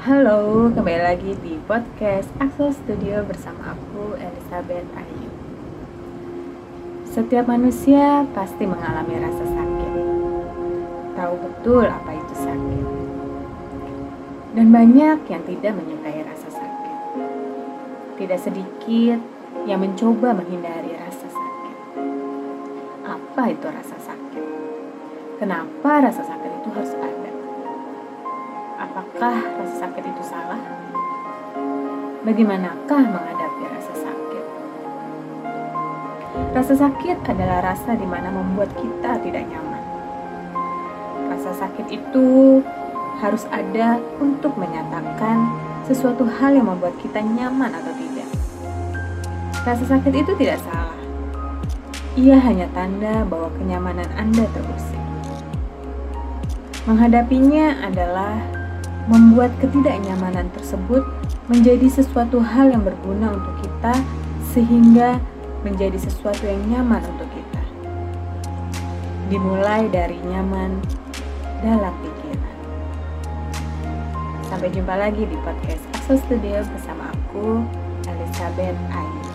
Halo, kembali lagi di podcast Axel Studio bersama aku Elizabeth Ayu. Setiap manusia pasti mengalami rasa sakit. Tahu betul apa itu sakit. Dan banyak yang tidak menyukai rasa sakit. Tidak sedikit yang mencoba menghindari rasa sakit. Apa itu rasa sakit? Kenapa rasa sakit itu harus ada? Apakah rasa sakit itu salah? Bagaimanakah menghadapi rasa sakit? Rasa sakit adalah rasa di mana membuat kita tidak nyaman. Rasa sakit itu harus ada untuk menyatakan sesuatu hal yang membuat kita nyaman atau tidak. Rasa sakit itu tidak salah. Ia hanya tanda bahwa kenyamanan Anda terusik. Menghadapinya adalah membuat ketidaknyamanan tersebut menjadi sesuatu hal yang berguna untuk kita, sehingga menjadi sesuatu yang nyaman untuk kita. Dimulai dari nyaman dalam pikiran. Sampai jumpa lagi di podcast Axel Studio bersama aku, Elizabeth Ayu.